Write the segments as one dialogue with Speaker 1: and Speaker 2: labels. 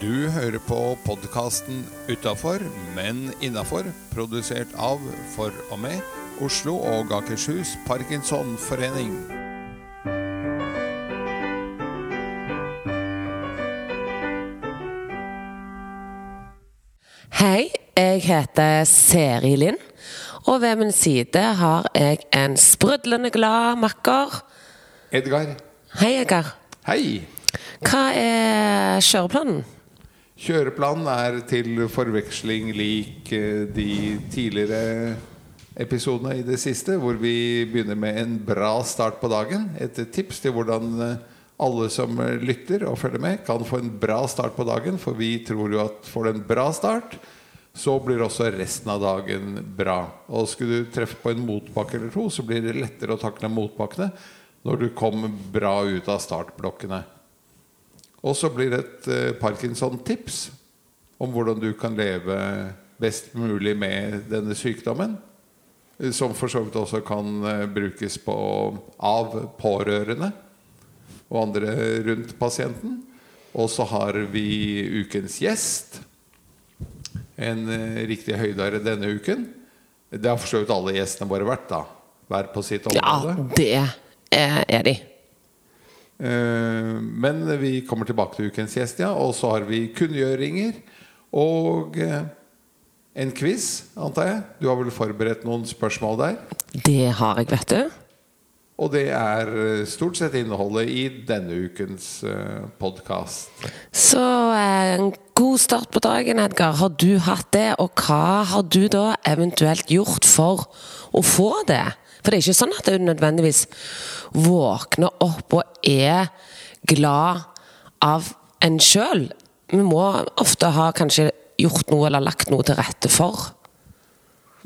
Speaker 1: Du hører på podkasten 'Utafor, men innafor', produsert av, for og med, Oslo og Akershus Parkinsonforening.
Speaker 2: Hei, jeg heter Seri Lind, og ved min side har jeg en sprudlende glad makker.
Speaker 1: Edgar.
Speaker 2: Hei, Edgar.
Speaker 1: Hei!
Speaker 2: Hva er kjøreplanen?
Speaker 1: Kjøreplanen er til forveksling lik eh, de tidligere episodene i det siste, hvor vi begynner med en bra start på dagen. Et tips til hvordan eh, alle som lytter og følger med, kan få en bra start på dagen. For vi tror jo at får du en bra start, så blir også resten av dagen bra. Og skulle du treffe på en motbakke eller to, så blir det lettere å takle motbakkene når du kommer bra ut av startblokkene. Og så blir det et eh, Parkinson-tips om hvordan du kan leve best mulig med denne sykdommen. eh, Som for så vidt også kan eh, brukes på, av pårørende og andre rundt pasienten. Og så har vi ukens gjest. En riktig høydare denne uken. Det har for så vidt alle gjestene våre vært, da. Hver på sitt område.
Speaker 2: Ja, det er de.
Speaker 1: Eh, Men vi kommer tilbake til ukens gjest, ja. Og så har vi kunngjøringer og eh, en quiz, antar jeg. Du har vel forberedt noen spørsmål der?
Speaker 2: Det har jeg, vet du.
Speaker 1: Og det er eh, stort sett innholdet i denne ukens podkast.
Speaker 2: Så en god start på dagen, Edgar. Har du hatt det, og hva har du da eventuelt gjort for å få det? For det er ikke sånn at hun nødvendigvis våkner opp og er glad av en sjøl. Vi må ofte ha kanskje gjort noe eller lagt noe til rette for.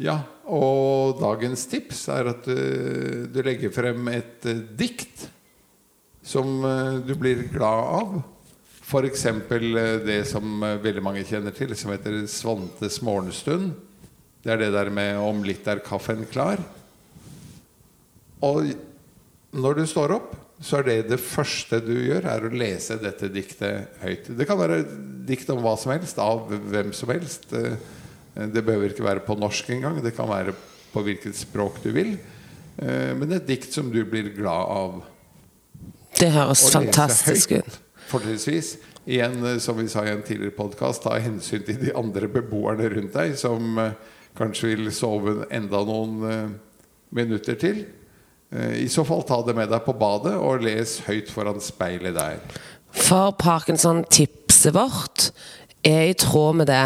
Speaker 1: Ja, og dagens tips er at du, du legger frem et eh, dikt som eh, du blir glad av. F.eks. det som eh, veldig mange kjenner til, som heter Svantes morgenstund. Det er det der med 'om litt er kaffen klar'. Og når du står opp, så er det det første du gjør, er å lese dette diktet høyt. Det kan være dikt om hva som helst, av hvem som helst. Eh, Det behøver ikke være på norsk engang. Det kan være på hvilket språk du vil. Eh, Men et dikt som du blir glad av.
Speaker 2: Det høres fantastisk ut.
Speaker 1: Fortrinnsvis. Igjen, eh, som vi sa i en tidligere podkast, ta hensyn til de andre beboerne rundt deg, som kanskje vil sove enda noen minutter til. Eh, I så fall ta det med deg på badet og les høyt foran speilet der.
Speaker 2: For Parkinson-tipset vårt er i tråd med det.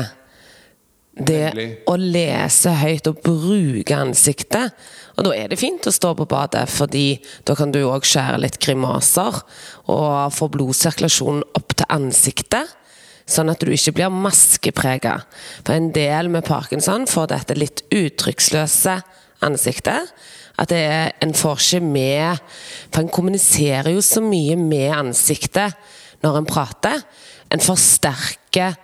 Speaker 2: Det
Speaker 1: Nemlig.
Speaker 2: å lese høyt og bruke ansiktet. Og da er det fint å stå på badet, fordi da kan du òg skjære litt grimaser og få blodsirkulasjonen opp til ansiktet. Sånn at du ikke blir maskeprega. For en del med parkinson får dette litt uttrykksløse ansiktet. At det er, en får ikke med For en kommuniserer jo så mye med ansiktet når en prater. En forsterker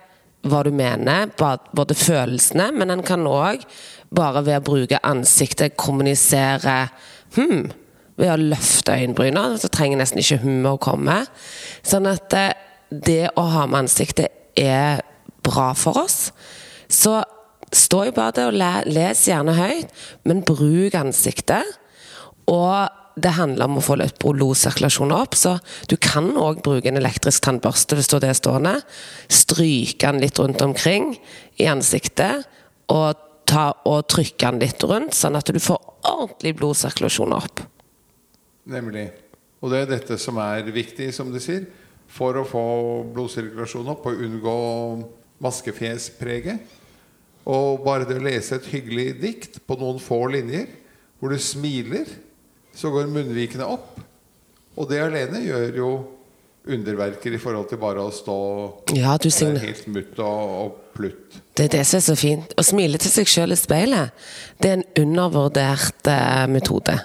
Speaker 2: hva du mener, både følelsene, men en kan òg bare ved å bruke ansiktet kommunisere hm, ved å løfte øyenbryna. Så trenger nesten ikke hummet å komme. Sånn at eh, det å ha med ansiktet er bra for oss. Så stå i badet og le, les gjerne høyt, men bruk ansiktet. Og det handler om å få litt blodsirkulasjon opp, så du kan òg bruke en elektrisk tannbørste hvis det stående. Stryke den litt rundt omkring i ansiktet, og, ta, og trykke den litt rundt, sånn at du får ordentlig blodsirkulasjon opp.
Speaker 1: Nemlig. Og det er dette som er viktig, som du sier, for å få blodsirkulasjon opp og unngå maskefjespreget. Og bare det å lese et hyggelig dikt på noen få linjer, hvor du smiler, så går munnvikene opp. Og det alene gjør jo underverker i forhold til bare å stå
Speaker 2: Ja, du
Speaker 1: helt mutt og, og plutt.
Speaker 2: Det er det som er så fint. Å smile til seg sjøl i speilet, det er en undervurdert eh, metode.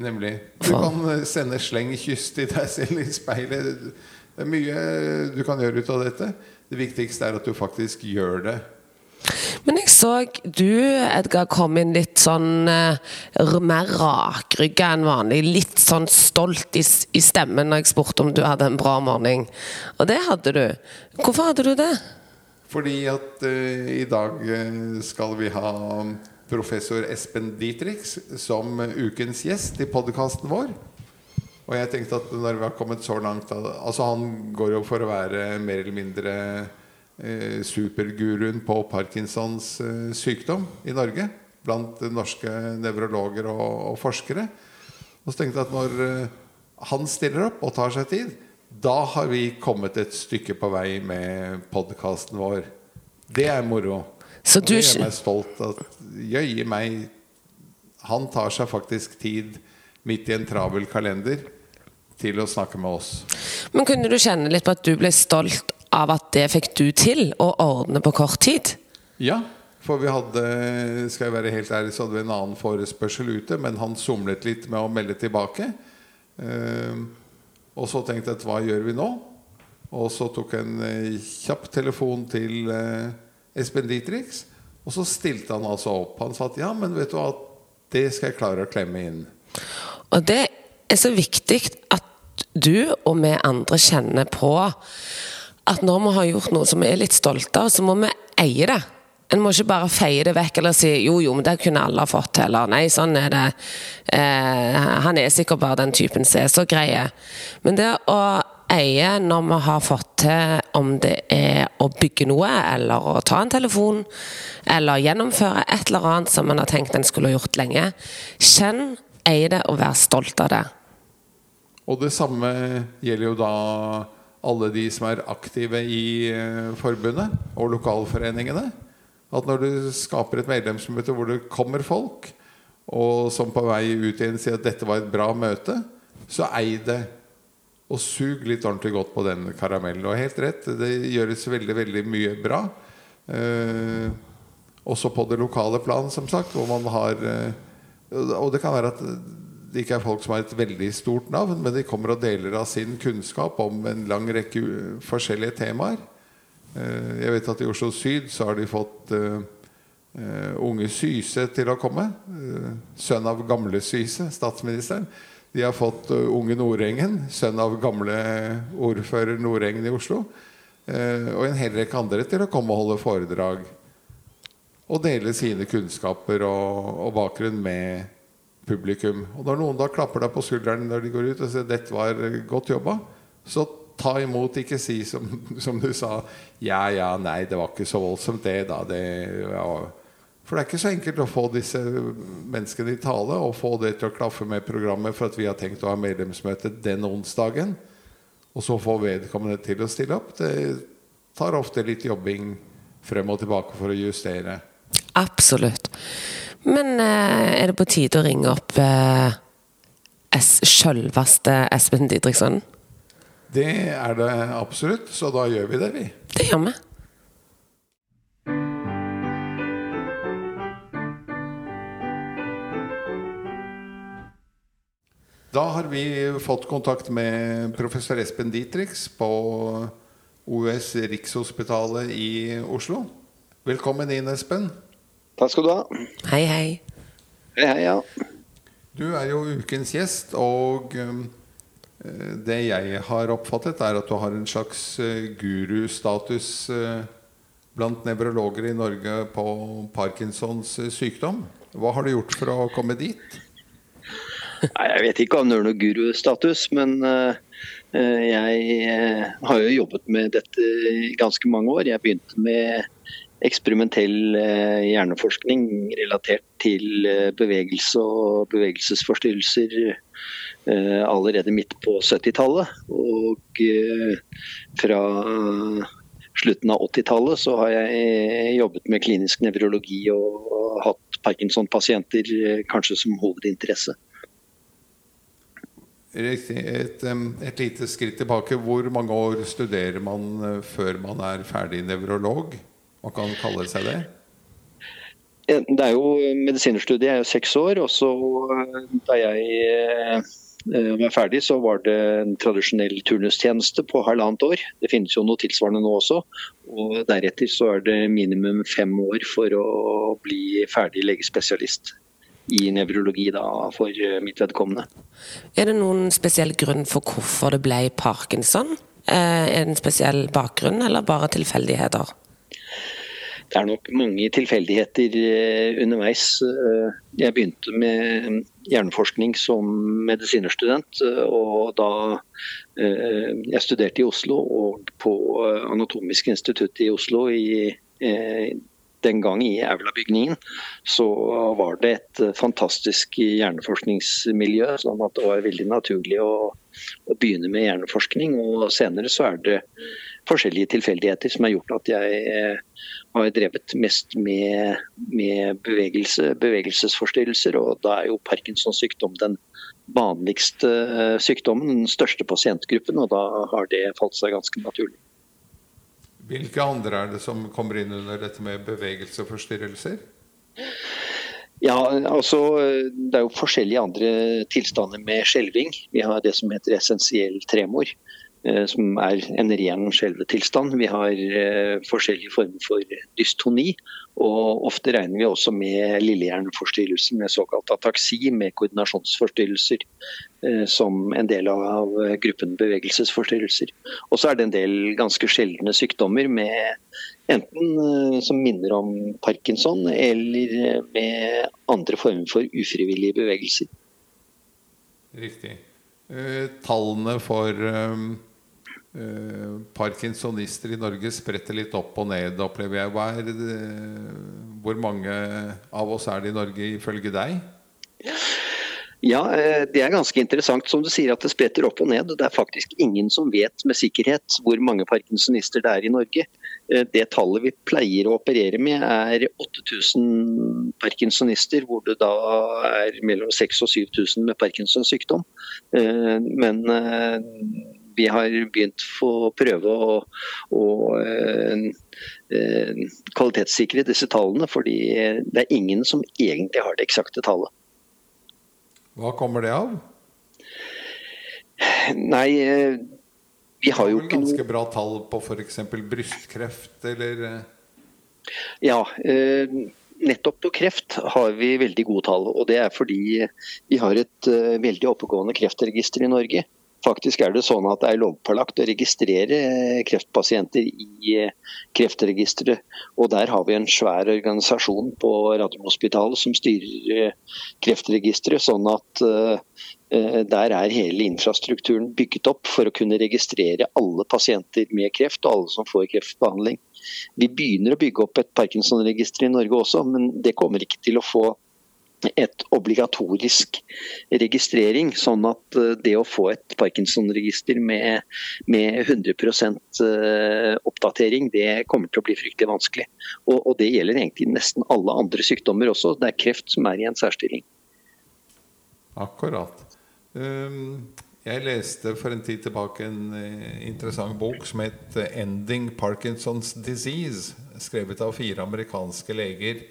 Speaker 1: Nemlig. Du
Speaker 2: For...
Speaker 1: kan eh, sende slengkyss til deg selv i speilet. Det er mye du kan gjøre ut av dette. Det viktigste er at du faktisk gjør det.
Speaker 2: Men jeg så du, Edgar, kom inn litt sånn eh, mer rakrygga enn vanlig. Litt sånn stolt i, i, stemmen når jeg spurte om du hadde en bra morgen. Og det hadde du. Hvorfor hadde du det?
Speaker 1: Fordi at uh, i dag uh, skal vi ha professor Espen Dietrichs som ukens gjest i podkasten vår. Og jeg tenkte at når vi har kommet så langt Altså Han går jo for å være mer eller mindre eh, superguruen på Parkinsons eh, sykdom i Norge. Blant norske nevrologer og, og, forskere. Og så tenkte jeg at når eh, han stiller opp og tar seg tid, da har vi kommet et stykke på vei med podkasten vår. Det er moro. Så du... Det gjør meg stolt. at Jøye meg Han tar seg faktisk tid midt i en travel kalender til å snakke med oss.
Speaker 2: Men kunne du kjenne litt på at du ble stolt av at det fikk du til å ordne på kort tid?
Speaker 1: Ja, for vi hadde skal jeg være helt ærlig, så hadde vi en annen forespørsel ute, men han somlet litt med å melde tilbake. Uh, og så tenkte jeg hva gjør vi nå? Og så tok jeg en uh, kjapp telefon til uh, Espen Dietrichs. Og så stilte han altså opp. Han sa at ja, men vet du hva, det skal jeg klare å klemme inn.
Speaker 2: Og det er så viktig at du og vi andre kjenner på at når vi har gjort noe som vi er litt stolte av, så må vi eie det. En må ikke bare feie det vekk eller si 'jo, jo, men det kunne alle ha fått til', eller 'nei, sånn er det'. Eh, han er sikkert bare den typen som er så greie. Men det å eie når vi har fått til om det er å bygge noe, eller å ta en telefon, eller gjennomføre et eller annet som en har tenkt en skulle gjort lenge. Kjenn, eie det og vær stolt av det.
Speaker 1: Og det samme gjelder jo da alle de som er aktive i eh, forbundet og lokalforeningene. At når du skaper et medlemsmøte hvor det kommer folk, og som på vei ut igjen sier at dette var et bra møte, så ei det. Og sug litt ordentlig godt på den karamellen. Og helt rett, det gjøres veldig, veldig mye bra. Eh, også på det lokale plan, som sagt, hvor man har eh, Og det kan være at det ikke er folk som har et veldig stort navn, men de kommer og deler av sin kunnskap om en lang rekke forskjellige temaer. Eh, jeg vet at i Oslo Syd så har de fått uh, unge Syse til å komme. Sønn av gamle Syse, statsministeren. De har fått unge Nordengen, sønn av gamle ordfører Nordengen i Oslo. og en hel rekke andre til å komme og holde foredrag. Og dele sine kunnskaper og, og bakgrunn med publikum. Og når noen da klapper deg på skulderen når de går ut og sier 'dette var godt jobba', så ta imot, ikke si som, som, du sa 'ja, ja, nei, det var ikke så voldsomt, det', da. Det, ja. For det er ikke så enkelt å få disse menneskene i tale og få det til å klaffe med programmet for at vi har tenkt å ha medlemsmøte den onsdagen, og så få vedkommende til å stille opp. Det tar ofte litt jobbing frem og tilbake for å justere.
Speaker 2: Absolutt. Men eh, er det på tide å ringe opp eh, sjølveste Espen Didriksson?
Speaker 1: Det er det absolutt, så da gjør vi det, vi.
Speaker 2: Det gjør vi.
Speaker 1: Da har vi fått kontakt med professor Espen Dietrichs på OUS Rikshospitalet i Oslo. Velkommen inn, Espen.
Speaker 3: Takk skal du ha.
Speaker 2: Hei, hei.
Speaker 3: Hei, hei, ja.
Speaker 1: Du er jo ukens gjest, og um, eh, det jeg har oppfattet, er at du har en slags uh, gurustatus uh, blant nevrologer i Norge på Parkinsons sykdom. Hva har du gjort for å komme dit?
Speaker 3: Nei, jeg vet ikke om det er noe gurustatus, men jeg har jo jobbet med dette i ganske mange år. Jeg begynte med eksperimentell eh, hjerneforskning relatert til eh, bevegelse og bevegelsesforstyrrelser eh, allerede midt på 70-tallet. Og fra slutten av 80-tallet så har jeg jobbet med klinisk nevrologi og hatt Parkinson-pasienter kanskje som hovedinteresse.
Speaker 1: Riktig. Et, et, lite skritt tilbake. Hvor mange år studerer man før man er ferdig nevrolog? Man kan kalle seg det?
Speaker 3: Det er jo Medisinerstudiet er jo seks år. og så Da jeg eh, jeg var ferdig, så var det en tradisjonell turnustjeneste på halvannet år. Det finnes jo noe tilsvarende nå også. Og deretter så er det minimum fem år for å bli ferdig legespesialist i nevrologi da, for mitt vedkommende.
Speaker 2: Er det noen spesiell grunn for hvorfor det ble parkinson? Er det en spesiell bakgrunn, eller bare tilfeldigheter?
Speaker 3: Det er nok mange tilfeldigheter eh, underveis. Eh, jeg begynte med hjerneforskning som medisinerstudent. Eh, og da jeg studerte i Oslo og på Anatomisk institutt i Oslo i, den gang i Aula-bygningen, så var det et fantastisk hjerneforskningsmiljø. sånn at det var veldig naturlig å, å begynne med hjerneforskning. Og senere så er det forskjellige tilfeldigheter som har gjort at jeg eh, har drevet mest med, med bevegelse, bevegelsesforstyrrelser. Og da er jo Parkinsons sykdom den vanligste eh, sykdommen, den største pasientgruppen. Og da har det falt seg ganske naturlig.
Speaker 1: Hvilke andre er det som kommer inn under dette med bevegelsesforstyrrelser?
Speaker 3: Ja, altså Det er jo forskjellige andre tilstander med skjelving. Vi har det som heter essensiell tremor. Eh, som er en ren skjelvetilstand. Vi har eh, forskjellige former for dystoni. Og ofte regner vi også med lillehjerneforstyrrelser med såkalt ataksi, med koordinasjonsforstyrrelser, eh, som en del av gruppen bevegelsesforstyrrelser. Og så er det en del ganske sjeldne sykdommer med enten som minner om parkinson, eller med andre former for ufrivillige bevegelser.
Speaker 1: Riktig. tallene for Eh, parkinsonister i Norge spretter litt opp og ned, opplever jeg. Det, hvor mange av oss er det i Norge ifølge deg?
Speaker 3: Ja, eh, det er ganske interessant som du sier at det spretter opp og ned. Det er faktisk ingen som vet med sikkerhet hvor mange parkinsonister det er i Norge. Eh, det tallet vi pleier å operere med er 8000 parkinsonister, hvor det da er mellom 6000 og 7000 med Parkinsons sykdom. Men vi har begynt å prøve å, å eh, eh, kvalitetssikre disse tallene, fordi det er ingen som egentlig har det eksakte tallet.
Speaker 1: Hva kommer det av?
Speaker 3: Nei, eh, vi har jo ikke
Speaker 1: noe Ganske bra tall på f.eks. brystkreft, eller?
Speaker 3: Ja. Nettopp på kreft har vi veldig gode tall. og Det er fordi vi har et veldig oppegående kreftregister i Norge. Faktisk er det sånn at det er lovpålagt å registrere kreftpasienter i eh, Kreftregisteret. Og der har vi en svær organisasjon på Radiumhospitalet som styrer eh, Kreftregisteret. Sånn at der er hele infrastrukturen bygget opp for å kunne registrere alle pasienter med kreft og alle som får kreftbehandling. Vi begynner å bygge opp et Parkinson-register i Norge også, men det kommer ikke til å få et obligatorisk registrering, sånn at eh, det å få et Parkinson-register med, med, 100 eh, oppdatering, det kommer til å bli fryktelig vanskelig. Og, og, det gjelder egentlig nesten alle andre sykdommer også. Det er kreft som er i en særstilling.
Speaker 1: Akkurat. Um, jeg leste for en tid tilbake en eh, interessant bok som het 'Ending Parkinson's Disease', skrevet av fire amerikanske leger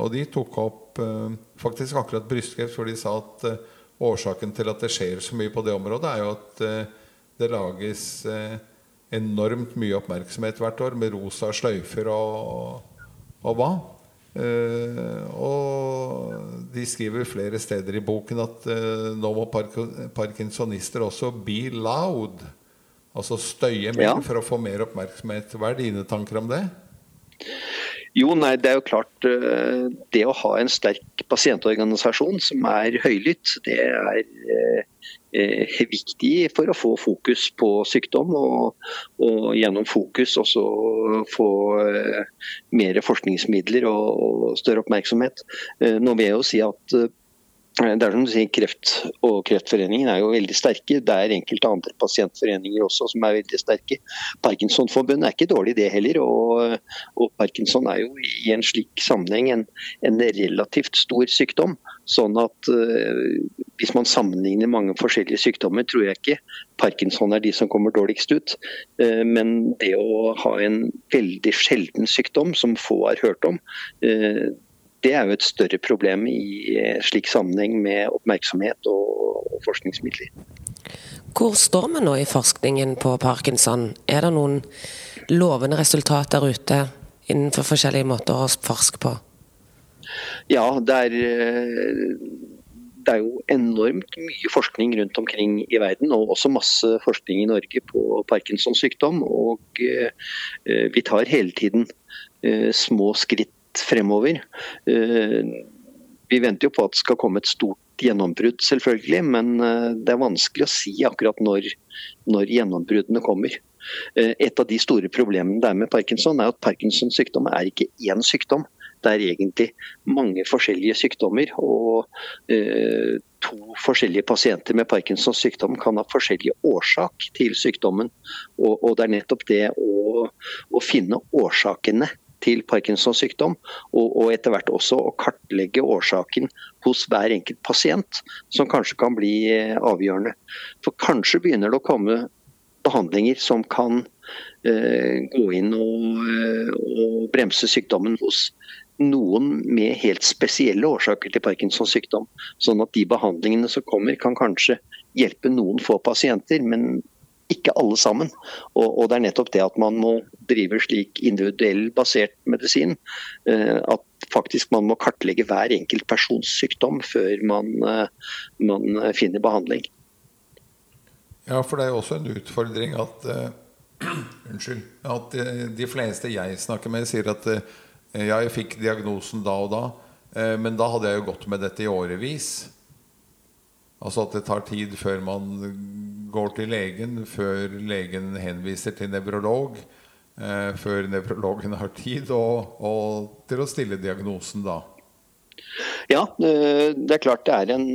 Speaker 1: og de tok opp eh, faktisk akkurat brystkreft, for de sa at eh, årsaken til at det skjer så mye på det området, er jo at det lages enormt mye oppmerksomhet hvert år med rosa sløyfer og, og hva. og de skriver flere steder i boken at nå må parkinsonister også be loud. Altså støye mer ja. for å få mer oppmerksomhet. Hva er dine tanker om det?
Speaker 3: Jo, nei, det er jo klart eh, Det å ha en sterk pasientorganisasjon som er høylytt, det er eh, eh, viktig for å få fokus på sykdom, og, og gjennom fokus også få mer forskningsmidler og, og større oppmerksomhet. Nå vil jeg jo si at det er som du sier, Kreft og Kreftforeningen er jo veldig sterke. Det er enkelte andre pasientforeninger også som er veldig sterke. Parkinsonforbundet er ikke dårlig det heller. Og, og Parkinson er jo i en slik sammenheng en, en relativt stor sykdom. Sånn at uh, hvis man sammenligner mange forskjellige sykdommer, tror jeg ikke Parkinson er de som kommer dårligst ut. Uh, men det å ha en veldig sjelden sykdom som få har hørt om, uh, det er jo et større problem i slik sammenheng med oppmerksomhet og forskningsmidler.
Speaker 2: Hvor står vi nå i forskningen på parkinson? Er det noen lovende resultat der ute innenfor forskjellige måter å forske på?
Speaker 3: Ja, det er, det er jo enormt mye forskning rundt omkring i verden, og også masse forskning i Norge på Parkinsons sykdom. Og eh, vi tar hele tiden eh, små skritt fremover. Eh, vi venter jo på at det skal komme et stort gjennombrudd, selvfølgelig, men det er vanskelig å si akkurat når, når gjennombruddene kommer. Et av de store problemene det er med parkinson, er at Parkinsons sykdom er ikke én sykdom det er egentlig mange forskjellige sykdommer. Og eh, to forskjellige pasienter med Parkinsons sykdom kan ha forskjellig årsak til sykdommen. Og, og det er nettopp det å, å finne årsakene til Parkinsons sykdom, og, og, etter hvert også å kartlegge årsaken hos hver enkelt pasient, som kanskje kan bli eh, avgjørende. For kanskje begynner det å komme behandlinger som kan eh, gå inn og, eh, og, bremse sykdommen hos noen med helt spesielle årsaker til Parkinsons sykdom. Sånn at de behandlingene som kommer, kan kanskje hjelpe noen få pasienter, men ikke alle sammen. Og, og det er nettopp det at man må drive slik individuell basert medisin. Eh, at faktisk man må kartlegge hver enkelt persons sykdom før man, eh, man finner behandling.
Speaker 1: Ja, for det er jo også en utfordring at uh, Unnskyld. At de fleste jeg snakker med, sier at uh, jeg fikk diagnosen da og da, uh, men da hadde jeg jo gått med dette i årevis. Altså at det tar tid før man går til legen, før legen henviser til nevrolog. Eh, før nevrologen har tid og, og til å stille diagnosen da.
Speaker 3: Ja, eh, det er klart det er en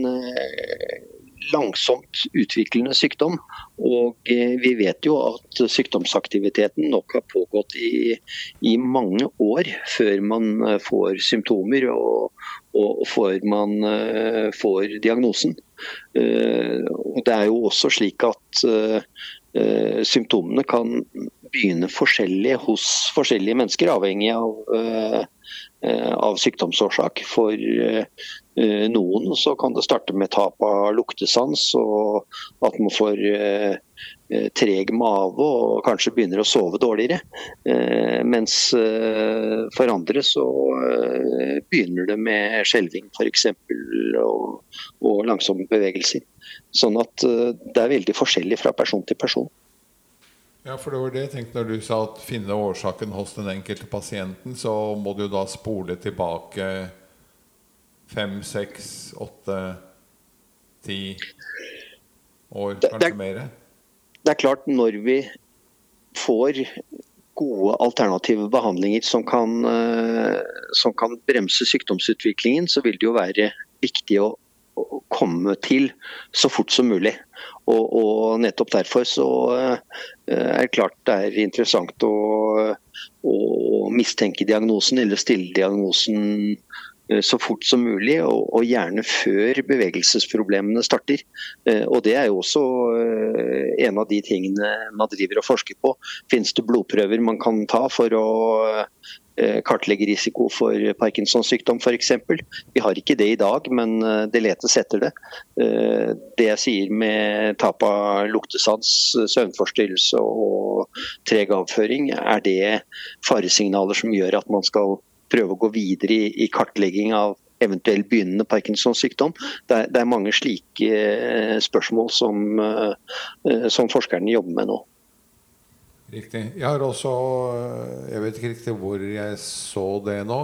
Speaker 3: langsomt utviklende sykdom. Og eh, vi vet jo at sykdomsaktiviteten nok har pågått i, i mange år før man eh, får symptomer og, og før man får diagnosen. Uh, og det er jo også slik at uh, symptomene kan begynne forskjellig hos forskjellige mennesker, avhengig av Eh, av sykdomsårsak. For eh, noen så kan det starte med tap av luktesans, og at man får eh, treg mage og kanskje begynner å sove dårligere. Mens for andre så begynner det med skjelving f.eks. Og, og langsomme bevegelser. Sånn at det er veldig forskjellig fra person til person.
Speaker 1: Ja, for det var det jeg tenkte når du sa at finne årsaken hos den enkelte pasienten, så må du da spole tilbake fem, seks, åtte, ti år, kanskje mer?
Speaker 3: Det er klart, når vi får gode alternative behandlinger som kan, eh, som kan bremse sykdomsutviklingen, så vil det jo være viktig å å komme til så fort som mulig. Og, og nettopp derfor så uh, er det klart det er interessant å, å, mistenke diagnosen eller stille diagnosen så fort som mulig, og, og, gjerne før bevegelsesproblemene starter. Uh, og Det er jo også en av de tingene man driver og forsker på. Finnes det blodprøver man kan ta for å Eh, kartlegge risiko for Parkinsons sykdom f.eks. Vi har ikke det i dag, men eh, det letes etter det. Eh, det jeg sier med tap av luktesans, søvnforstyrrelse og treg avføring, er det faresignaler som gjør at man skal prøve å gå videre i, kartlegging av eventuell begynnende Parkinsons sykdom. Det er, det er mange slike spørsmål som, som forskerne jobber med nå.
Speaker 1: Riktig. Jeg har også eh, Jeg vet ikke riktig hvor jeg så det nå,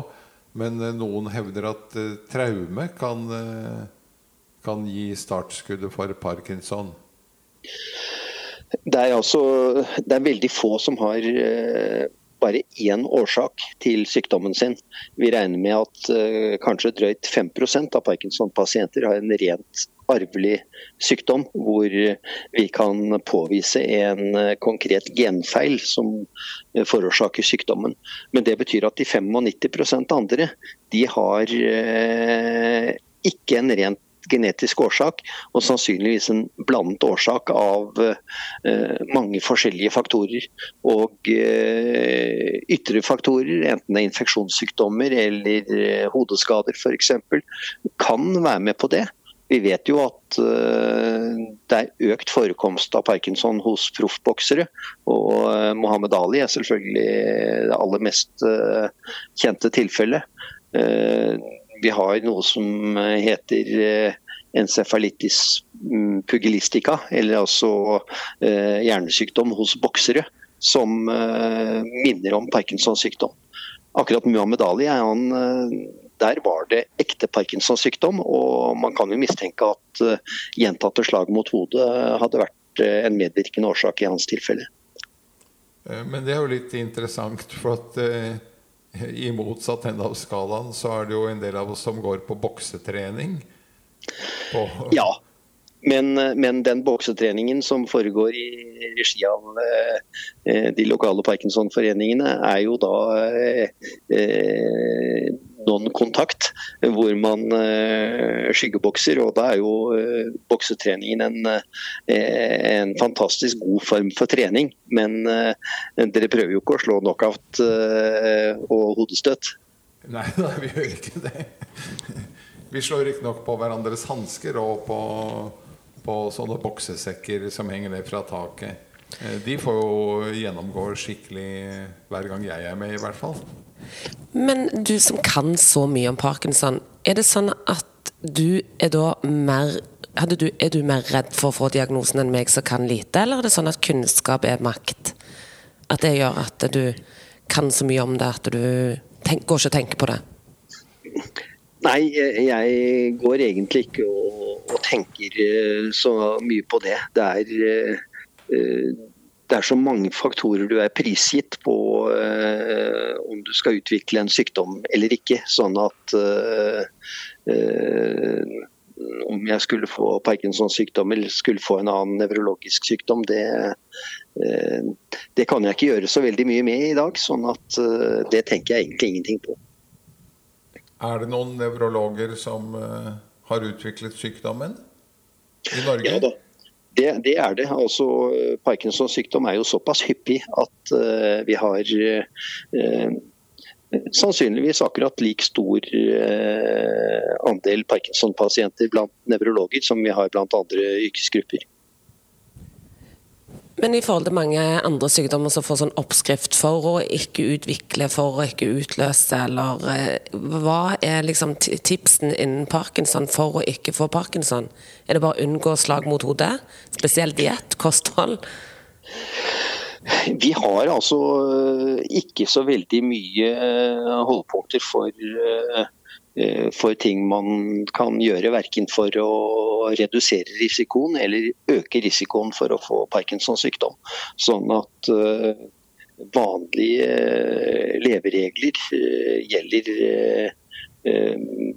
Speaker 1: men eh, noen hevder at traume kan, kan gi startskuddet for parkinson.
Speaker 3: Det er, altså, det er veldig få som har bare én årsak til sykdommen sin. Vi regner med at uh, kanskje drøyt 5% av Parkinson-pasienter har en rent arvelig sykdom, hvor vi kan påvise en uh, konkret genfeil som uh, forårsaker sykdommen. Men det betyr at de 95% andre de har ikke en rent genetisk årsak, og sannsynligvis en blandet årsak av eh, mange forskjellige faktorer. Og eh, ytre faktorer, enten det er infeksjonssykdommer eller eh, hodeskader f.eks., kan være med på det. Vi vet jo at uh, det er økt forekomst av parkinson hos proffboksere. Og uh, Mohammed Ali er selvfølgelig det aller mest uh, kjente tilfellet. Vi har noe som heter encefalitis mm, pugilistica, eller altså hjernesykdom hos boksere, som minner om Parkinsons sykdom. Akkurat Muhammed Ali han der var det ekte Parkinsons sykdom, og man kan jo mistenke at gjentatte slag mot hodet hadde vært en medvirkende årsak i hans tilfelle.
Speaker 1: Eh, men det er jo litt interessant, for at i motsatt ende av skalaen så er det jo en del av oss som går på boksetrening.
Speaker 3: På ja, men, men, den boksetreningen som foregår i regi av eh, de lokale Parkinson-foreningene, er jo da eh, non-kontakt, hvor man uh, skyggebokser. og Da er jo uh, boksetreningen en, uh, en, fantastisk god form for trening. Men dere prøver jo ikke å slå knockout og hodestøt.
Speaker 1: Nei, nei, vi gjør ikke det. Vi slår riktignok på hverandres hansker og på, på sånne boksesekker som henger ned fra taket. De får jo gjennomgå skikkelig hver gang jeg er med, i hvert fall.
Speaker 2: Men du som kan så mye om parkinson, er det sånn at du er da mer du, Er du mer redd for å få diagnosen enn meg som kan lite, eller er det sånn at kunnskap er makt? At det gjør at du kan så mye om det at du tenk, går ikke og tenker på det?
Speaker 3: Nei, jeg går egentlig ikke og, og tenker eh, så mye på det. Det er uh, det er så mange faktorer du er prisgitt på eh, om du skal utvikle en sykdom eller ikke. Sånn at eh, eh, om jeg skulle få Parkinsons sykdom eller skulle få en annen nevrologisk sykdom, det, eh, det, kan jeg ikke gjøre så veldig mye med i dag. Sånn at eh, det tenker jeg egentlig ingenting på.
Speaker 1: Er det noen nevrologer som har utviklet sykdommen i Norge?
Speaker 3: Ja da. Det, det, er det. Altså, Parkinsons sykdom er jo såpass hyppig at uh, vi har uh, sannsynligvis akkurat lik stor uh, andel Parkinson-pasienter blant nevrologer som vi har blant andre yrkesgrupper.
Speaker 2: Men i forhold til mange andre sykdommer som får sånn oppskrift for å ikke utvikle, for å ikke utløse, eller eh, Hva er liksom tipsen innen parkinson for å ikke få parkinson? Er det bare å unngå slag mot hodet? Spesielt diett? Kosthold?
Speaker 3: Vi har altså eh, ikke så veldig mye eh, holdepunkter for for ting man kan gjøre, verken for å redusere risikoen eller øke risikoen for å få Parkinsons sykdom. Sånn at eh, vanlige eh, leveregler gjelder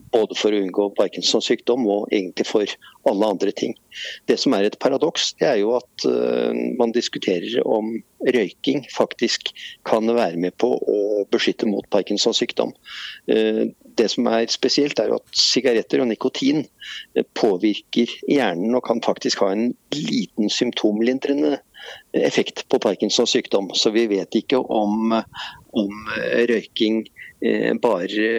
Speaker 3: både for å unngå Parkinsons sykdom og egentlig for alle andre ting. Det som er et paradoks, det er jo at man diskuterer om røyking faktisk kan være med på å beskytte mot Parkinsons sykdom det som er spesielt, er jo at sigaretter og nikotin eh, påvirker hjernen og kan faktisk ha en liten symptomlindrende effekt på Parkinsons sykdom. Så vi vet ikke om, om røyking eh, bare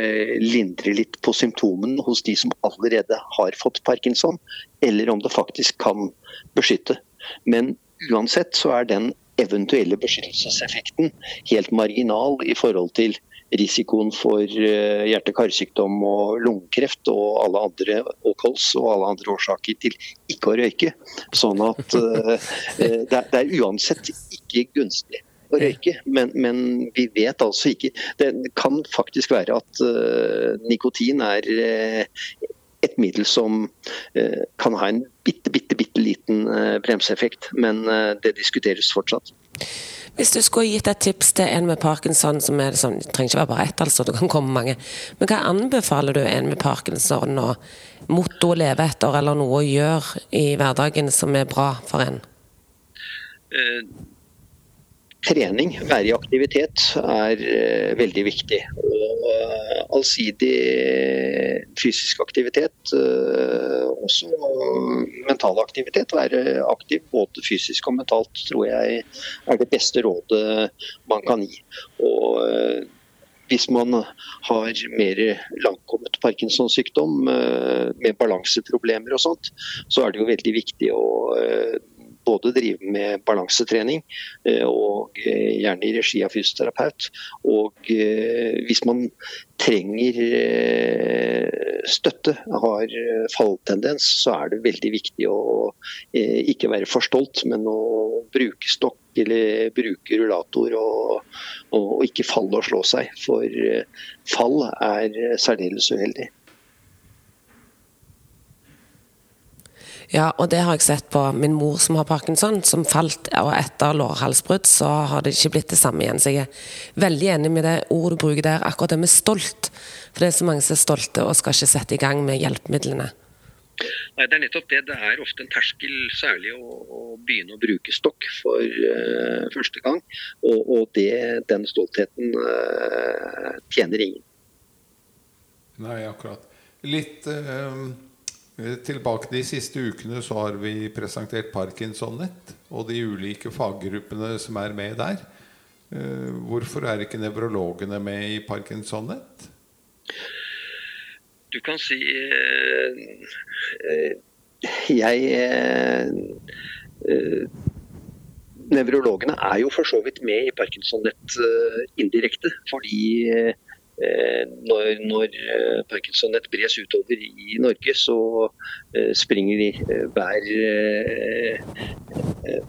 Speaker 3: lindrer litt på symptomene hos de som allerede har fått parkinson, eller om det faktisk kan beskytte. Men uansett så er den eventuelle beskyttelseseffekten helt marginal i forhold til risikoen for eh, hjerte-karsykdom og lungekreft og alle andre og kols og alle andre årsaker til ikke å røyke. Sånn at uh, det, er uansett ikke gunstig å røyke, men, men, vi vet altså ikke Det kan faktisk være at uh, nikotin er uh, et middel som kan ha en bitte, bitte, bitte liten bremseeffekt, men det diskuteres fortsatt.
Speaker 2: Hvis du skulle gitt et tips til en med parkinson, som er sånn, det trenger ikke være bare ett, altså, det kan komme mange, men hva anbefaler du en med parkinson og motto å leve etter, eller noe å gjøre i hverdagen som er bra for en?
Speaker 3: Eh, trening, være i aktivitet, er eh, veldig viktig. Og uh, allsidig fysisk aktivitet, også mental aktivitet. Være aktiv både fysisk og mentalt tror jeg er det beste rådet man kan gi. Og eh, hvis man har mer langkommet Parkinsons sykdom eh, med balanseproblemer og sånt, så er det jo veldig viktig å både drive med balansetrening, eh, og eh, gjerne i regi av fysioterapeut. Og eh, hvis man trenger støtte, har falltendens, så er det veldig viktig å ikke være for stolt, men å bruke stokk eller bruke rullator og, og ikke falle og slå seg. For fall er særdeles uheldig.
Speaker 2: Ja, og det har jeg sett på min mor som har parkinson, som falt. Og etter lårhalsbrudd så har det ikke blitt det samme igjen. Så jeg er veldig enig med det ordet du bruker der, akkurat det med stolt. For det er så mange som er stolte og skal ikke sette i gang med hjelpemidlene.
Speaker 3: Nei, Det er nettopp det. Det er ofte en terskel, særlig å, å begynne å bruke stokk for uh, første gang. Og, og det, den stoltheten uh, tjener ingen.
Speaker 1: Nei, akkurat. Litt uh tilbake de siste ukene så har vi presentert Parkinson-nett og de ulike faggruppene som er med der. Eh, hvorfor er ikke nevrologene med i Parkinson-nett?
Speaker 3: Du kan si eh, Jeg Nevrologene er jo for så vidt med i Parkinson-nett indirekte. Fordi Eh, når, når eh, Parkinson-et bres utover i Norge, så eh, springer hver,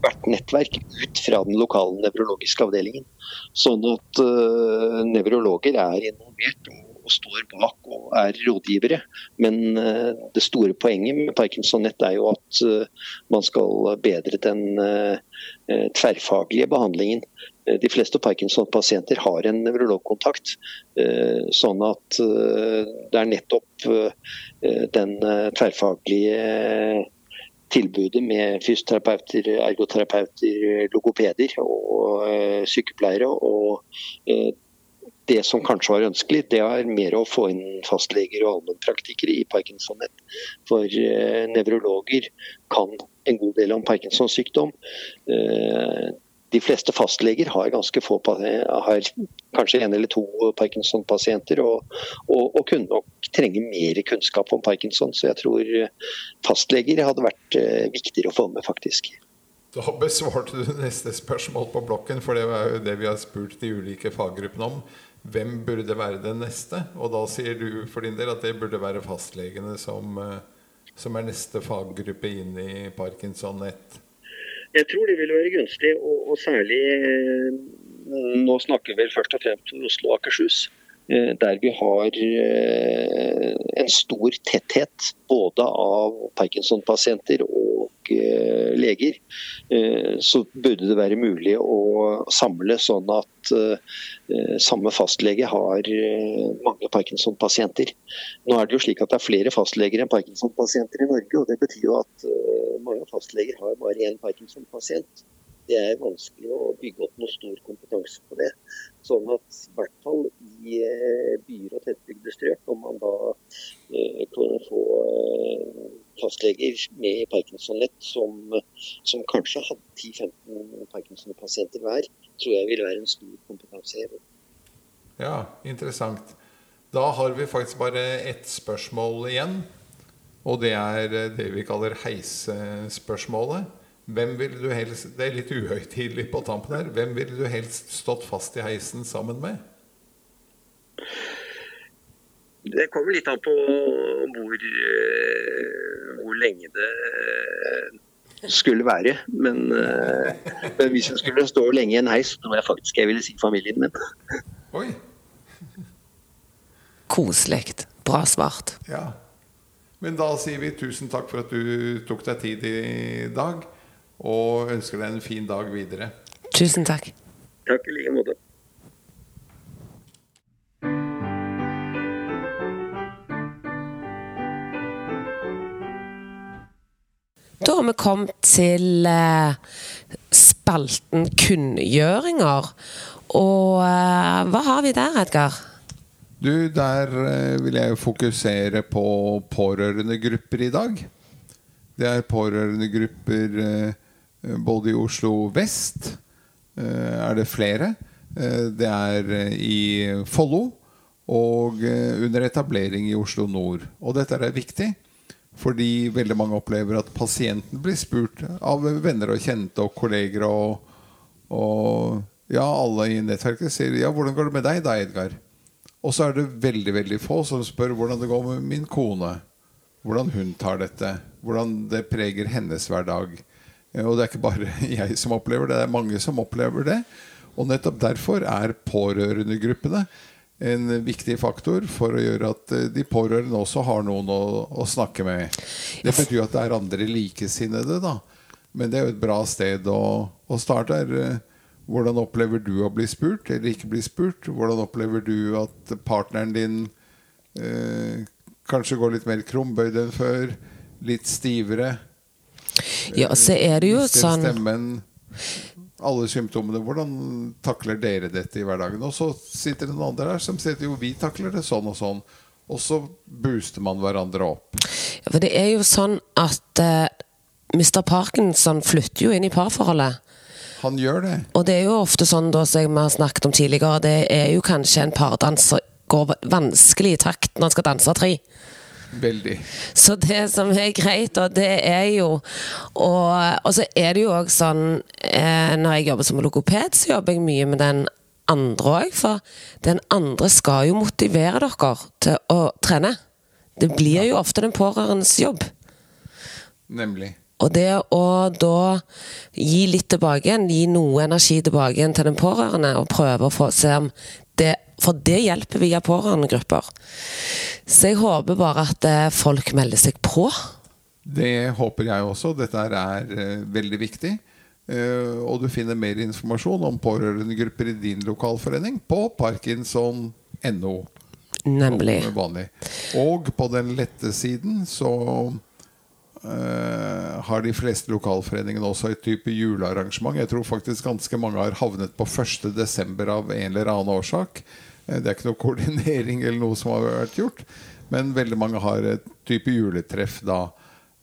Speaker 3: hvert nettverk ut fra den lokale nevrologiske avdelingen. Sånn at nevrologer er involvert og står bak og er rådgivere. Men det store poenget med Parkinson-nett er jo at man skal bedre den tverrfaglige behandlingen. Eh, de fleste Parkinson-pasienter har en nevrologkontakt. Eh, sånn at eh, det er nettopp den tverrfaglige tilbudet med fysioterapeuter, ergoterapeuter, logopeder og sykepleiere. Og det som kanskje var ønskelig, det er mer å få inn fastleger og allmennpraktikere i parkinsonhet. For For nevrologer kan en god del om Parkinsons sykdom de fleste fastleger har få har kanskje en eller to Parkinson-pasienter, og, og, og, kunne nok trenge mer kunnskap om Parkinson. Så jeg tror fastleger hadde vært eh, viktigere å få med, faktisk.
Speaker 1: Da besvarte du neste spørsmål på blokken, for det var jo det vi har spurt de ulike faggruppene om. Hvem burde være den neste? Og da sier du for din del at det burde være fastlegene som, eh, som er neste faggruppe inn i Parkinson-nett.
Speaker 3: Jeg tror det vil være gunstig, og, og særlig eh, Nå snakker vi først og fremst om Oslo og Akershus. Eh, der vi har eh, en stor tetthet både av Parkinson-pasienter og leger, så burde det være mulig å samle sånn at samme fastlege har mange Parkinson-pasienter. Nå er det jo slik at det er flere fastleger enn Parkinson-pasienter i Norge, og det betyr jo at mange fastleger har bare én Parkinson-pasient. Det er vanskelig å bygge opp noe stor kompetanse på det. Sånn at i hvert fall i eh, byer og tettbygde strøk, om man da eh, kan få eh, fastleger med Parkinson-nett som, som, kanskje hadde 10-15 Parkinson-pasienter hver, tror jeg vil være en stor kompetanseheving.
Speaker 1: Ja, interessant. Da har vi faktisk bare ett spørsmål igjen. Og det er eh, det vi kaller heisespørsmålet. Hvem ville du helst Det er litt uhøytidelig på tampen her. Hvem ville du helst stått fast i heisen sammen med?
Speaker 3: Det kommer litt an på hvor, eh, hvor lenge det skulle være. Men, eh, men, hvis jeg skulle stå lenge i en heis, så tror jeg faktisk jeg ville si familien min.
Speaker 1: Oi.
Speaker 2: Koselig. Bra svart.
Speaker 1: Ja. Men da sier vi tusen takk for at du tok deg tid i dag, og ønsker deg en fin dag videre.
Speaker 2: Tusen takk.
Speaker 3: Takk i like måte.
Speaker 2: Da har vi kommet til eh, spalten kunngjøringer. Og eh, hva har vi der, Edgar?
Speaker 1: Du, der eh, vil jeg fokusere på pårørendegrupper i dag. Det er pårørendegrupper eh, både i Oslo vest eh, er det flere. Eh, det er eh, i Follo og eh, under etablering i Oslo nord. Og dette er viktig. Fordi veldig mange opplever at pasienten blir spurt av venner og kjente og kolleger og, og ja, alle i nettverket sier ja, 'Hvordan går det med deg da, Edgar?' Og så er det veldig veldig få som spør hvordan det går med min kone. Hvordan hun tar dette. Hvordan det preger hennes hverdag. Eh, Og det er ikke bare jeg som opplever det, det er mange som opplever det. Og nettopp derfor er pårørendegruppene en viktig faktor for å gjøre at eh, de pårørende også har noen å, å snakke med. Det betyr at det er andre likesinnede, da. Men det er jo et bra sted å, å starte. Er, eh, hvordan opplever du å bli spurt eller ikke bli spurt? Hvordan opplever du at partneren din eh, kanskje går litt mer krumbøyd enn før? Litt stivere?
Speaker 2: Ja, så er det jo sånn
Speaker 1: Stemmen, alle symptomene. Hvordan takler dere dette i hverdagen? Og så sitter det noen andre der som sier jo, vi takler det sånn og sånn. Og så booster man hverandre opp.
Speaker 2: Ja, For det er jo sånn at uh, Mr. Parkinson flytter jo inn i parforholdet.
Speaker 1: Han gjør det.
Speaker 2: Og det er jo ofte sånn, da, som vi har snakket om tidligere, det er jo kanskje en pardans som går vanskelig i takt når han skal danse tre.
Speaker 1: Veldig.
Speaker 2: Så det som er greit, og det er jo Og, og så er det jo òg sånn eh, Når jeg jobber som logoped, så jobber jeg mye med den andre òg. For den andre skal jo motivere dere til å trene. Det blir jo ofte den pårørendes jobb.
Speaker 1: Nemlig.
Speaker 2: Og det å da gi litt tilbake igjen, gi noe energi tilbake igjen til den pårørende, og prøve å få se om det For det hjelper via pårørendegrupper. Så jeg håper bare at eh, folk melder seg på.
Speaker 1: Det håper jeg også. Dette er eh, veldig viktig. Eh, og du finner mer informasjon om pårørendegrupper i din lokalforening på parkinson.no.
Speaker 2: Nemlig.
Speaker 1: Og på den lette siden så Uh, har de fleste lokalforeningene også et type julearrangement. Jeg tror faktisk ganske mange har havnet på 1. desember av en eller annen årsak. Eh, det er ikke noe koordinering eller noe som har vært gjort. Men veldig mange har et type juletreff da.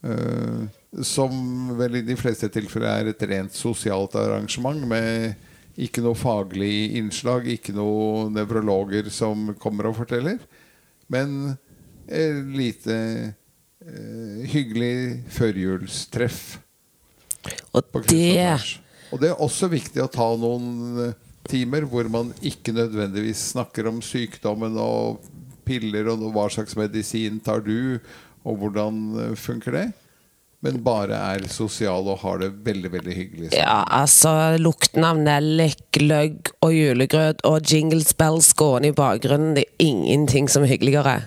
Speaker 1: eh, som vel i de fleste tilfeller er et rent sosialt arrangement med ikke noe faglig innslag, ikke noe nevrologer som kommer og forteller. Men et lite eh, hyggelig førjulstreff.
Speaker 2: Og det.
Speaker 1: Og det er også viktig å ta noen timer hvor man ikke nødvendigvis snakker om sykdommen og piller og hva slags medisin tar du, og hvordan eh, funker det. Men bare er sosial og har det veldig, veldig hyggelig. sammen.
Speaker 2: Ja, altså lukten av nellik, løgg og julegrøt og jingle spells gående i bakgrunnen, det er ingenting som er hyggeligere.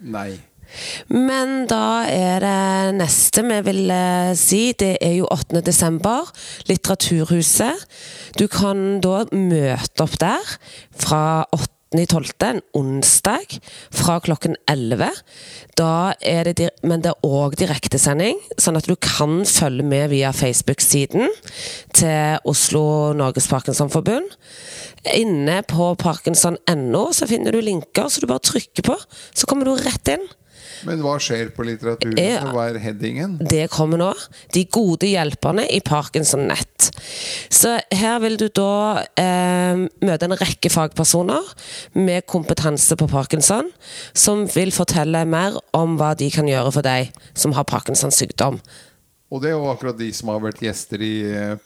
Speaker 1: Nei.
Speaker 2: Men da er det neste vi vil eh, si, det er jo 8. desember. Litteraturhuset. Du kan da møte opp der fra 8. 12., en onsdag, fra klokken 11. Da er det, men det er òg direktesending, sånn at du kan følge med via Facebook-siden til Oslo Norges Parkinsonforbund. Inne på parkinson.no så finner du linker, så du bare trykker på, så kommer du rett inn.
Speaker 1: Men hva skjer på litteraturen?
Speaker 2: Ja.
Speaker 1: Hva er headingen?
Speaker 2: Det kommer nå. De gode hjelperne i Parkinson Nett. Så her vil du da eh, møte en rekke fagpersoner med kompetanse på parkinson, som vil fortelle mer om hva de kan gjøre for deg som har Parkinsons sykdom.
Speaker 1: Og det er jo akkurat de som har vært gjester i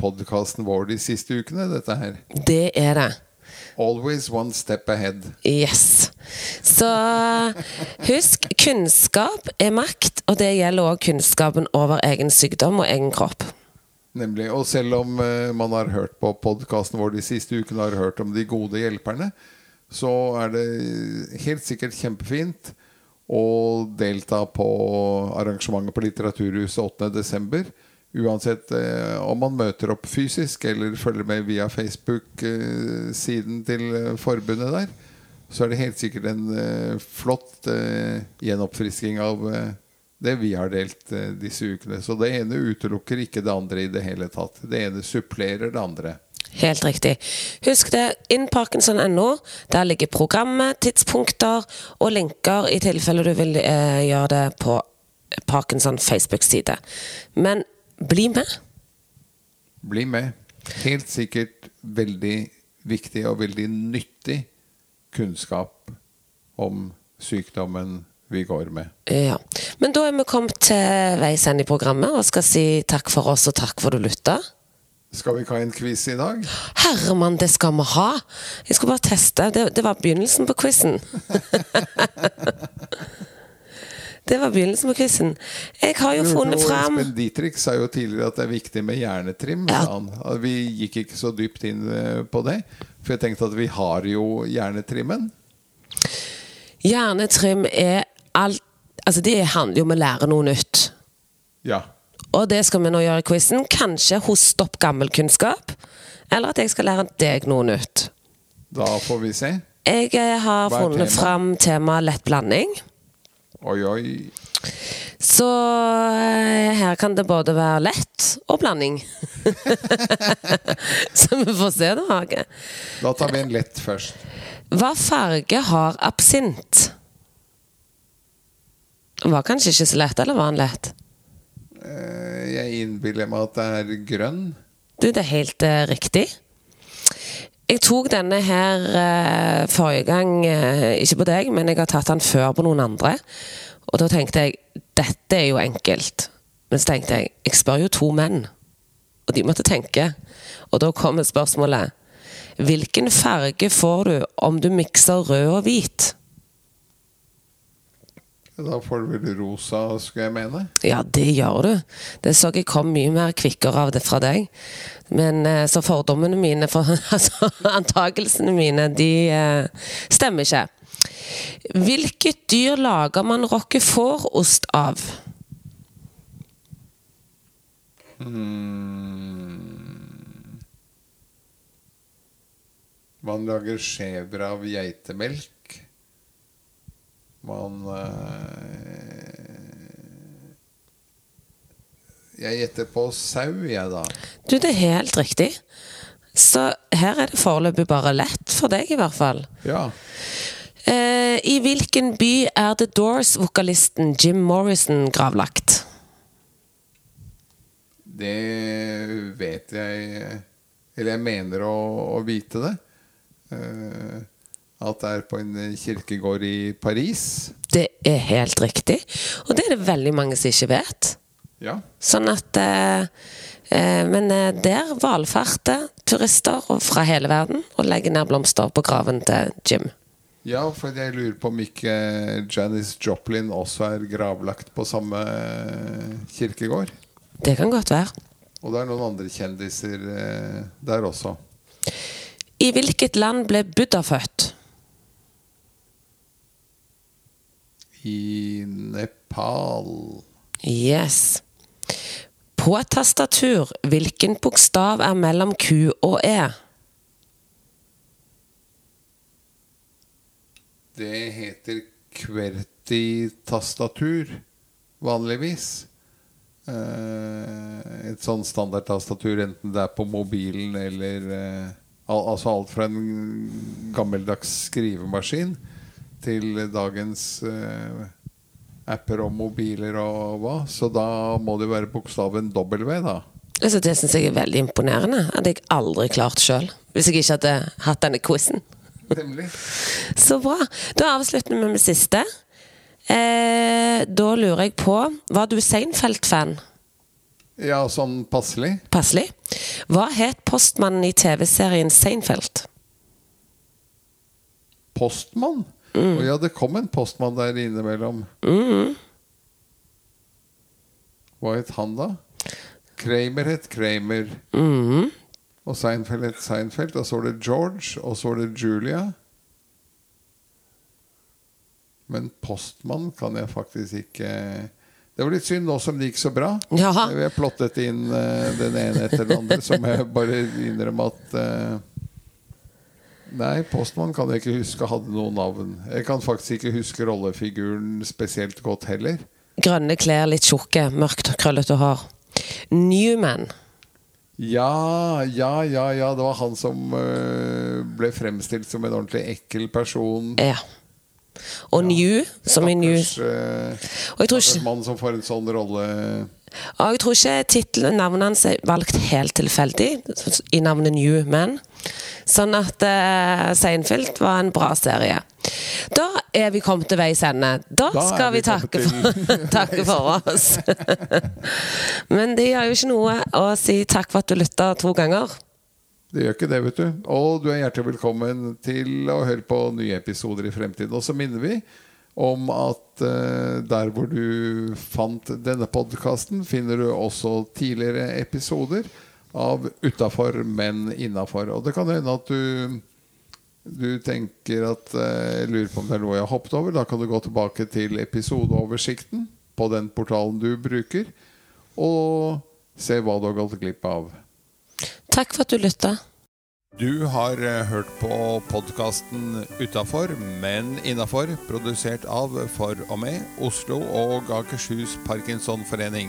Speaker 1: podkasten vår de siste ukene. Dette her.
Speaker 2: Det er det.
Speaker 1: Always one step ahead.
Speaker 2: Yes. Så husk, kunnskap er makt, og det gjelder òg kunnskapen over egen sykdom og egen kropp.
Speaker 1: Nemlig. Og selv om eh, man har hørt på podkasten vår de siste ukene har hørt om de gode hjelperne, så er det helt sikkert kjempefint å delta på arrangementet på Litteraturhuset 8.12. Uansett eh, om man møter opp fysisk eller følger med via Facebook-siden til eh, forbundet der, så er det helt sikkert en eh, flott eh, gjenoppfrisking av eh, det vi har delt eh, disse ukene. Så det ene utelukker ikke det andre i det hele tatt. Det ene supplerer det andre.
Speaker 2: Helt riktig. Husk det, innparkinson.no. Der ligger programmet, tidspunkter og linker i tilfelle du vil eh, gjøre det på Parkinson Facebook-side. Men bli med.
Speaker 1: Bli med. Helt sikkert veldig viktig og veldig nyttig kunnskap om sykdommen vi går med.
Speaker 2: Ja. Men da er vi kommet til veis ende i programmet og skal si takk for oss og takk for du lytta.
Speaker 1: Skal vi ikke ha en quiz i dag?
Speaker 2: Herremann, det skal vi ha! Jeg skulle bare teste. Det, det var begynnelsen på quizen. det var begynnelsen på quizen. Jeg har jo funnet fram
Speaker 1: Espen Dietrich sa jo tidligere at det er viktig med hjernetrim.
Speaker 2: Ja.
Speaker 1: Vi gikk ikke så dypt inn eh, på det. For jeg tenkte at vi har jo hjernetrimmen.
Speaker 2: Hjernetrim er alt Altså, det handler jo om å lære noe nytt.
Speaker 1: Ja.
Speaker 2: Og det skal vi nå gjøre i quizen. Kanskje hoste opp gammel kunnskap. Eller at jeg skal lære deg noe nytt.
Speaker 1: Da får vi se.
Speaker 2: Jeg eh, har funnet
Speaker 1: tema?
Speaker 2: fram temaet lett blanding.
Speaker 1: Oi, oi.
Speaker 2: Så eh, her kan det både være lett og blanding. Så vi får se, da, Hage.
Speaker 1: Da tar vi en lett først.
Speaker 2: Hva farge har absint? Var kanskje ikke så lett, eller var han lett?
Speaker 1: Eh, Jeg innbiller meg at det er grønn.
Speaker 2: Du, det er helt uh, riktig. Jeg tok denne her eh, forrige gang, eh, ikke på deg, men jeg har tatt den før på noen andre. Og da tenkte jeg dette er jo enkelt. Men så tenkte jeg jeg spør jo to menn, og de måtte tenke. Og da kommer spørsmålet Hvilken farge får du om du mikser rød og hvit?
Speaker 1: Da får du vel rosa, skulle jeg mene.
Speaker 2: Ja, det gjør du. Det så jeg kom mye mer kvikkere av det fra deg. Men eh, så fordommene mine, for, altså antakelsene mine, de eh, stemmer ikke. Hvilket dyr lager man roquefort-ost av?
Speaker 1: Man lager skjever av geitemelk. Man eh, Jeg gjetter på sau, jeg, da.
Speaker 2: Du, det er helt riktig. Så her er det foreløpig bare lett for deg, i hvert fall.
Speaker 1: Ja.
Speaker 2: Eh, I hvilken by er The Doors-vokalisten Jim Morrison gravlagt?
Speaker 1: Det vet jeg Eller jeg mener å, å vite det. Eh, at det er på en kirkegård i Paris.
Speaker 2: Det er helt riktig. Og det er det veldig mange som ikke vet.
Speaker 1: Ja.
Speaker 2: Sånn at eh, eh, Men eh, der valfarter turister fra hele verden og legger ned blomster på graven til Jim.
Speaker 1: ja, for jeg lurer på om ikke Janis Joplin også er gravlagt på samme eh, kirkegård.
Speaker 2: Det kan godt være.
Speaker 1: Og det er noen andre kjendiser eh, der også.
Speaker 2: I hvilket land ble Buddha født?
Speaker 1: I Nepal
Speaker 2: Yes. På et tastatur, hvilken bokstav er mellom Q og E?
Speaker 1: Det heter QWERTY-tastatur, vanligvis. Eh, et sånn standardtastatur, enten det er på mobilen eller eh, Altså alt fra en gammeldags skrivemaskin til dagens uh, apper og mobiler og hva. Så da må det være bokstaven W, da.
Speaker 2: Altså, det syns jeg er veldig imponerende. Hadde jeg aldri klart sjøl. Hvis jeg ikke hadde hatt denne quizen. Så bra. Da avslutter vi med det siste. Eh, da lurer jeg på Var du Seinfeld-fan?
Speaker 1: Ja, sånn passelig.
Speaker 2: Passelig. Hva het postmannen i TV-serien Seinfeld?
Speaker 1: Postmann? Og ja, det kom en postmann der innimellom. Hva het han, da? Kramer het Kramer. Og Seinfeld het Seinfeld. Og så var det George, og så var det Julia. Men postmann kan jeg faktisk ikke Det var litt synd nå som det gikk så bra.
Speaker 2: Ja.
Speaker 1: Vi har plottet inn uh, den ene etter den andre, så må jeg bare innrømme at eh, Nei, Postmann kan jeg ikke huske hadde noe navn. Jeg kan faktisk ikke huske rollefiguren spesielt godt heller.
Speaker 2: Grønne klær, litt tjukke, mørkt, krøllete hår. Newman.
Speaker 1: Ja, ja, ja, ja. Det var han som eh, ble fremstilt som en ordentlig ekkel person.
Speaker 2: Ja. Og New, som i New Og jeg tror ikke,
Speaker 1: mann som får en sånn rolle.
Speaker 2: og jeg tror ikke titlen, navnet hans er valgt helt tilfeldig i navnet New Man. Sånn at uh, Seinfeld var en bra serie. Da er vi kommet til veis ende. Da,
Speaker 1: Da
Speaker 2: skal
Speaker 1: vi
Speaker 2: vi takke for, takke for oss. Men det gjør jo ikke noe å si takk for at du lytta to ganger.
Speaker 1: Det gjør ikke det, vet du. Og du er hjertelig velkommen til å høre på nye episoder i fremtiden. Og så minner vi om at uh, der hvor du fant denne podkasten, finner du også tidligere episoder av Utafor, men innafor. Og det kan hende at du du tenker at jeg lurer på om det er noe jeg har hoppet over. Da kan du gå tilbake til episodeoversikten på den portalen du bruker, og se hva du har gått glipp av.
Speaker 2: Takk for at du lytta.
Speaker 1: Du har eh, hørt på podkasten Utafor, men innafor, produsert av For og med Oslo og Akershus Parkinsonforening.